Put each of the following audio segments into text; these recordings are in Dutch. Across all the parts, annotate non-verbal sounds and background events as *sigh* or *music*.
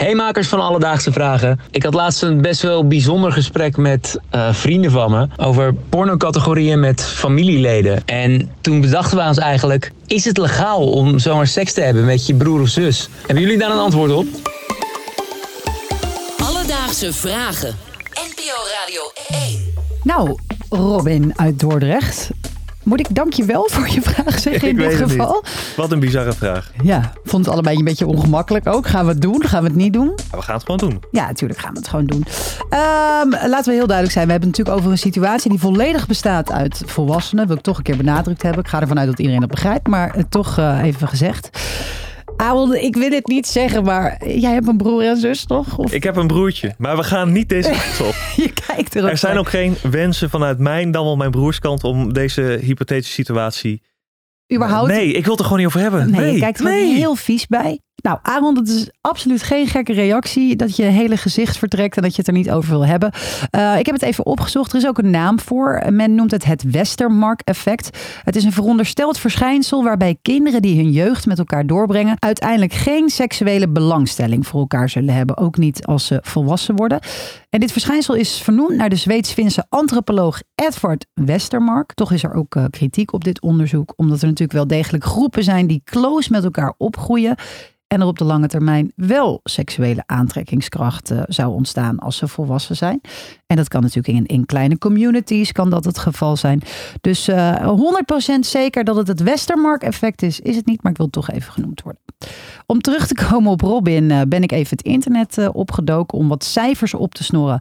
Hey makers van Alledaagse Vragen. Ik had laatst een best wel bijzonder gesprek met uh, vrienden van me over pornocategorieën met familieleden. En toen bedachten we ons eigenlijk, is het legaal om zomaar seks te hebben met je broer of zus? Hebben jullie daar een antwoord op? Alledaagse Vragen. NPO Radio 1. Nou, Robin uit Dordrecht. Moet ik dank je wel voor je vraag *laughs* zeggen in dit geval? Wat een bizarre vraag. Ja, vond het allebei een beetje ongemakkelijk ook. Gaan we het doen? Gaan we het niet doen? We gaan het gewoon doen. Ja, natuurlijk gaan we het gewoon doen. Ehm, laten we heel duidelijk zijn. We hebben het natuurlijk over een situatie die volledig bestaat uit volwassenen. Wil ik toch een keer benadrukt hebben. Ik ga ervan uit dat iedereen dat begrijpt, maar het toch eh, even gezegd. Aaron, ik wil het niet zeggen, maar jij hebt een broer en zus, toch? Of Ik heb een broertje, maar we gaan niet deze *laughs* kant op. je kijkt erop. Er zijn ook geen wensen vanuit mijn, dan wel mijn broerskant om deze hypothetische situatie... überhaupt. Nee, ik wil het er gewoon niet over hebben. Nee, Nee, je kijkt er nee. heel vies bij. Nou, Aaron, dat is absoluut geen gekke reactie. Dat je hele gezicht vertrekt en dat je het er niet over wil hebben. Eh, ik heb het even opgezocht. Er is ook een naam voor. Men noemt het het Westermark-effect. Het is een verondersteld verschijnsel waarbij kinderen die hun jeugd met elkaar doorbrengen... uiteindelijk geen seksuele belangstelling voor elkaar zullen hebben. Ook niet als ze volwassen worden. En dit verschijnsel is vernoemd naar de Zweeds-Finse antropoloog Edvard Westermark. Toch is er ook eh, kritiek op dit onderzoek, omdat er natuurlijk wel degelijk groepen zijn die close met elkaar opgroeien. En er op de lange termijn wel seksuele aantrekkingskracht eh, zou ontstaan als ze volwassen zijn. En dat kan natuurlijk in, in kleine communities kan dat het geval zijn. Dus eh 100% zeker dat het het Westermark-effect is, is het niet, maar ik wil het toch even genoemd worden. Om terug te komen op Robin eh, ben ik even het internet eh, opgedoken om wat cijfers op te snorren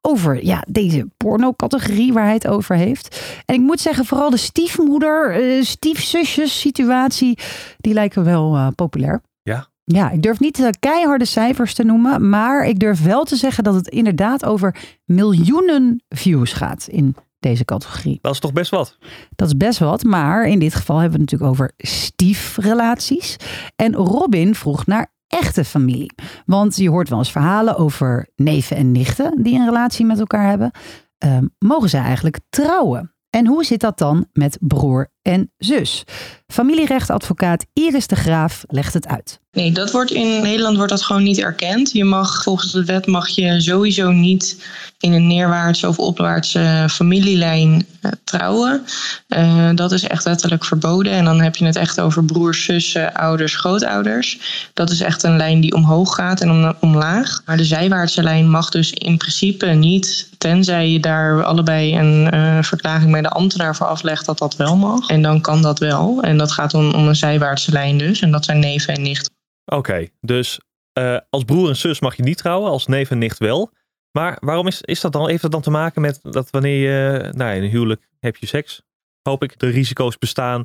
over ja, deze pornocategorie waar hij het over heeft. En ik moet zeggen, vooral de stiefmoeder, eh, stiefzusjes situatie, die lijken wel eh, populair. Ja. Ja, ik durf niet eh, keiharde cijfers te noemen, maar ik durf wel te zeggen dat het inderdaad over miljoenen views gaat in deze categorie. Dat is toch best wat. Dat is best wat, maar in dit geval hebben we het natuurlijk over stiefrelaties. En Robin vroeg naar echte familie. Want je hoort wel eens verhalen over neven en nichten die een relatie met elkaar hebben. Ehm, mogen zij eigenlijk trouwen? En hoe zit dat dan met broer en zus? Familierechtadvocaat Iris de Graaf legt het uit. Nee, dat wordt in Nederland wordt dat gewoon niet erkend. Je mag volgens de wet mag je sowieso niet in een neerwaartse of opwaartse familielijn eh, trouwen. Eh, dat is echt wettelijk verboden. En dan heb je het echt over broers, zussen, ouders, grootouders. Dat is echt een lijn die omhoog gaat en om, omlaag. Maar de zijwaartse lijn mag dus in principe niet, tenzij je daar allebei een eh, verklaring bij de ambtenaar voor aflegt dat dat wel mag. Dan kan dat wel. En dat gaat om, om een zijwaartse lijn dus. En dat zijn neven en nichten. Oké, dus eh, als broer en zus mag je niet trouwen, als neef en nicht wel. Maar waarom is, is dat dan, heeft dat dan te maken met dat wanneer je, nou in een huwelijk heb je seks, hoop ik, de risico's bestaan.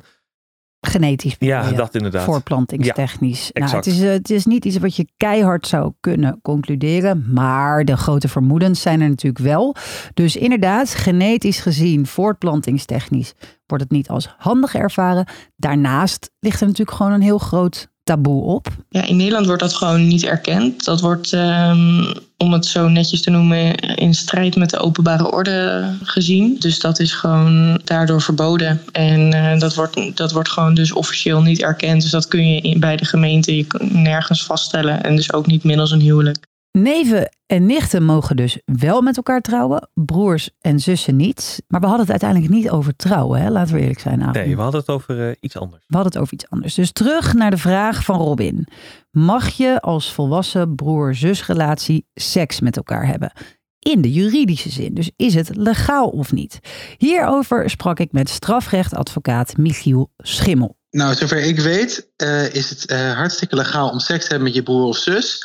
Genetisch Ja, dat inderdaad. Voorplantingstechnisch. nou, het, is, eh, het is niet iets wat je keihard zou kunnen concluderen. Maar de grote vermoedens zijn er natuurlijk wel. Dus inderdaad, genetisch gezien, voortplantingstechnisch, wordt het niet als handig ervaren. Daarnaast ligt er natuurlijk gewoon een heel groot taboe op. Ja, in Nederland wordt dat gewoon niet erkend. Dat wordt, ehm, om het zo netjes te noemen, in strijd met de openbare orde gezien. Dus dat is gewoon daardoor verboden. En eh, dat, wordt, dat wordt gewoon dus officieel niet erkend. Dus dat kun je in, bij de gemeente je nergens vaststellen. En dus ook niet middels een huwelijk. Neven en nichten mogen dus wel met elkaar trouwen. Broers en zussen niet. Maar we hadden het uiteindelijk niet over trouwen, hè? laten we eerlijk zijn. Nee, we hadden het over eh, iets anders. We hadden het over iets anders. Dus terug naar de vraag van Robin. Mag je als volwassen broer-zusrelatie seks met elkaar hebben? In de juridische zin. Dus is het legaal of niet? Hierover sprak ik met strafrechtadvocaat Michiel Schimmel. Nou, zover ik weet, eh, is het eh, hartstikke legaal om seks te hebben met je broer of zus.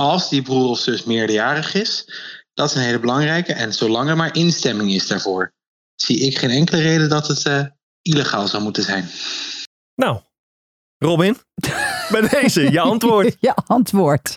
Als die broer of zus meerderjarig is. Dat is een hele belangrijke. En zolang er maar instemming is daarvoor, zie ik geen enkele reden dat het eh, illegaal zou moeten zijn. Nou, Robin, *laughs* bij deze, je *laughs* antwoord. Ja, antwoord.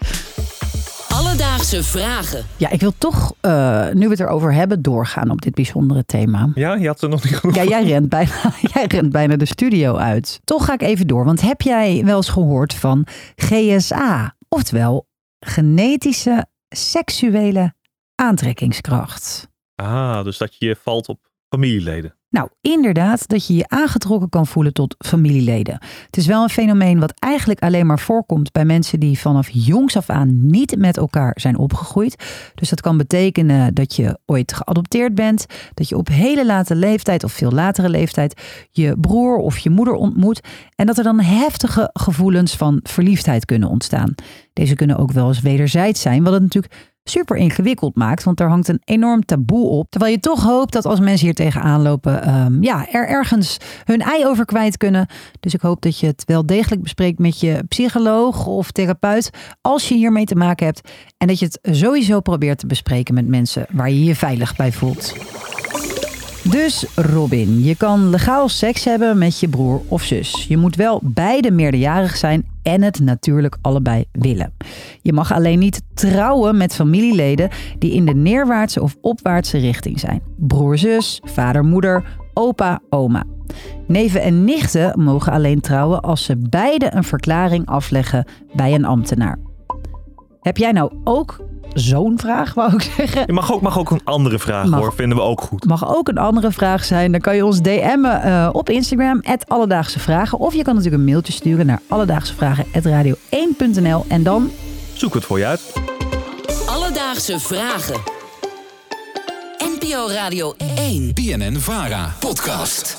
Alledaagse vragen. Ja, ik wil toch, eh, nu we het erover hebben, doorgaan op dit bijzondere thema. Ja, je had er nog niet genoeg. Ja, jij rent, bijna, *laughs* jij rent bijna de studio uit. Toch ga ik even door, want heb jij wel eens gehoord van GSA? Oftewel, genetische seksuele aantrekkingskracht. Ah, dus dat je valt op familieleden. Nou, inderdaad, dat je je aangetrokken kan voelen tot familieleden. Het is wel een fenomeen wat eigenlijk alleen maar voorkomt bij mensen die vanaf jongs af aan niet met elkaar zijn opgegroeid. Dus dat kan betekenen dat je ooit geadopteerd bent, dat je op hele late leeftijd of veel latere leeftijd je broer of je moeder ontmoet en dat er dan heftige gevoelens van verliefdheid kunnen ontstaan. Deze kunnen ook wel eens wederzijds zijn, wat het natuurlijk super ingewikkeld maakt. Want er hangt een enorm taboe op. Terwijl je toch hoopt dat als mensen hier tegenaan lopen, ehm, ja, er ergens hun ei over kwijt kunnen. Dus ik hoop dat je het wel degelijk bespreekt met je psycholoog of therapeut. Als je hiermee te maken hebt. En dat je het sowieso probeert te bespreken met mensen waar je je veilig bij voelt. Dus Robin, je kan legaal seks hebben met je broer of zus. Je moet wel beide meerderjarig zijn en het natuurlijk allebei willen. Je mag alleen niet trouwen met familieleden die in de neerwaartse of opwaartse richting zijn. Broer, zus, vader, moeder, opa, oma. Neven en nichten mogen alleen trouwen als ze beide een verklaring afleggen bij een ambtenaar. Heb jij nou ook zo'n vraag, wou ik zeggen? Je mag ook, mag ook een andere vraag Mag. hoor, vinden we ook goed. Mag ook een andere vraag zijn. Dan kan je ons DM'en eh, op Instagram, Alledaagse Vragen. Of je kan natuurlijk een mailtje sturen naar alledaagsevragen.radio1.nl. En dan Zoek het voor je uit. Alledaagse vragen. NPO Radio 1. BNN Vara podcast.